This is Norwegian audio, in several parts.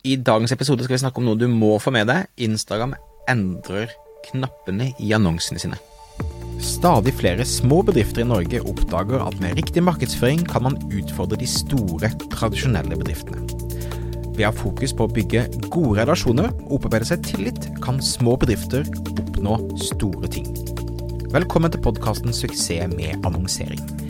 I dagens episode skal vi snakke om noe du må få med deg. Instagram endrer knappene i annonsene sine. Stadig flere små bedrifter i Norge oppdager at med riktig markedsføring kan man utfordre de store, tradisjonelle bedriftene. Ved å ha fokus på å bygge gode relasjoner og opparbeide seg tillit, kan små bedrifter oppnå store ting. Velkommen til podkasten 'Suksess med annonsering'.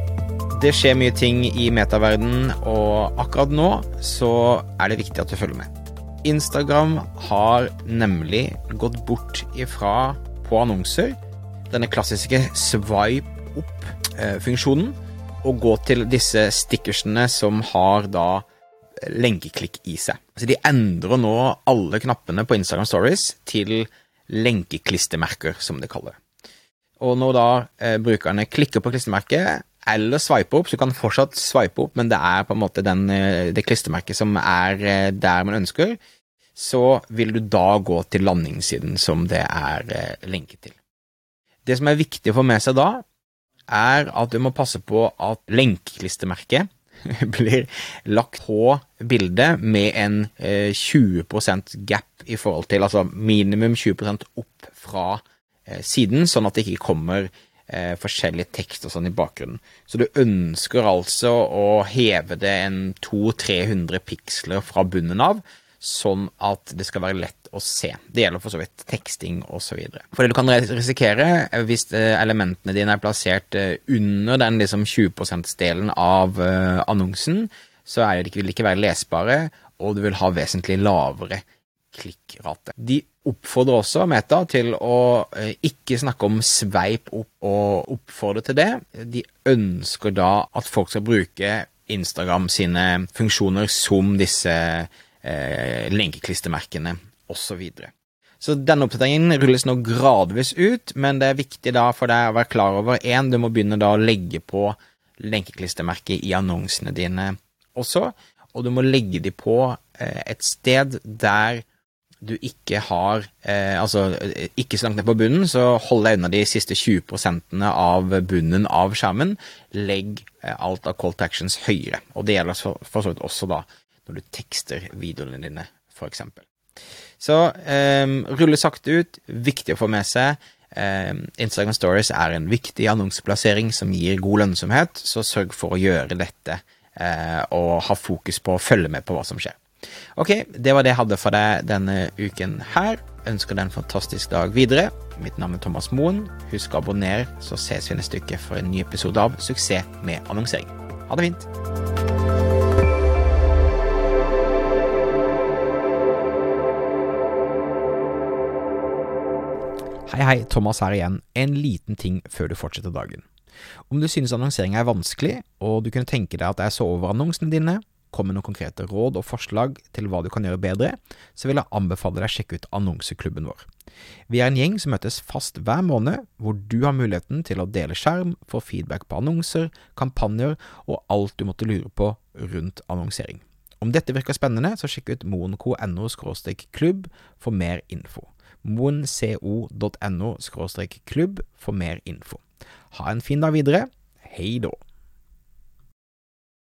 Det skjer mye ting i metaverden, og akkurat nå så er det viktig at du følger med. Instagram har nemlig gått bort ifra på annonser denne klassiske swipe opp-funksjonen, og gå til disse stickersene som har da lenkeklikk i seg. Så de endrer nå alle knappene på Instagram Stories til lenkeklistremerker, som de kaller det. Og når da eh, brukerne klikker på klistremerket, eller swipe opp, så du kan fortsatt swipe opp, men det er på en måte den, eh, det klistremerket som er eh, der man ønsker, så vil du da gå til landingssiden som det er lenket til. Det som er viktig å få med seg da, er at du må passe på at lenkeklistremerket blir lagt på bildet med en 20% gap i forhold til, altså minimum 20% opp fra siden, sånn at det ikke kommer eh, forskjellig tekst og sånn i bakgrunnen. Så du ønsker altså å heve det en 200-300 piksler fra bunnen av, sånn at det skal være lett å se. Det gjelder for så vidt teksting osv. For det du kan risikere eh, hvis eh, elementene dine er plassert eh, under den liksom 20 %-delen av annonsen, så er det, vil de ikke være lesbare, og du vil ha vesentlig lavere klikkrate. De oppfordrer også Meta til å eh, ikke snakke om sveip opp og oppfordre til det. De ønsker da at folk skal bruke Instagram sine funksjoner som disse eh, lenkeklistremerkene osv. Så, denne oppdateringen rulles nå gradvis ut, men det er viktig da for deg å være klar over én, du må begynne da å legge på lenkeklistremerket i annonsene dine også, og du må legge de på eh, et sted der du ikke har eh, Altså ikke så langt ned på bunnen, så hold deg unna de siste 20% av bunnen av skjermen. Legg eh, alt av call to actions høyere. Og det gjelder for, så vidt også da når du tekster videoene dine, f.eks. Så eh, rulle sakte ut. Viktig å få med seg. Eh, Instagram Stories er en viktig annonseplassering som gir god lønnsomhet, så sørg for å gjøre dette eh, og ha fokus på å følge med på hva som skjer. Ok, det var det jeg hadde for deg denne uken her. Ønsker deg en fantastisk dag videre. Mitt navn er Thomas Moen. Husk å abonnere, så ses vi neste uke for en ny episode av Suksess med annonsering. Ha det fint. Hei, hei, Thomas her igjen. En liten ting før du fortsetter dagen. Om du synes annonsering er vanskelig, og du kunne tenke deg at jeg så over annonsene dine, kom med noen konkrete råd og forslag til hva du kan gjøre bedre, så vil jeg anbefale deg å sjekke ut annonseklubben vår. Vi er en gjeng som møtes fast hver måned, hvor du har muligheten til å dele skjerm, få feedback på annonser, kampanjer og alt du måtte lure på rundt annonsering. Om dette virker spennende, så sjekk ut moenco.no klubb for mer info. moenco.no klubb for mer info. Ha en fin dag videre. Hei da.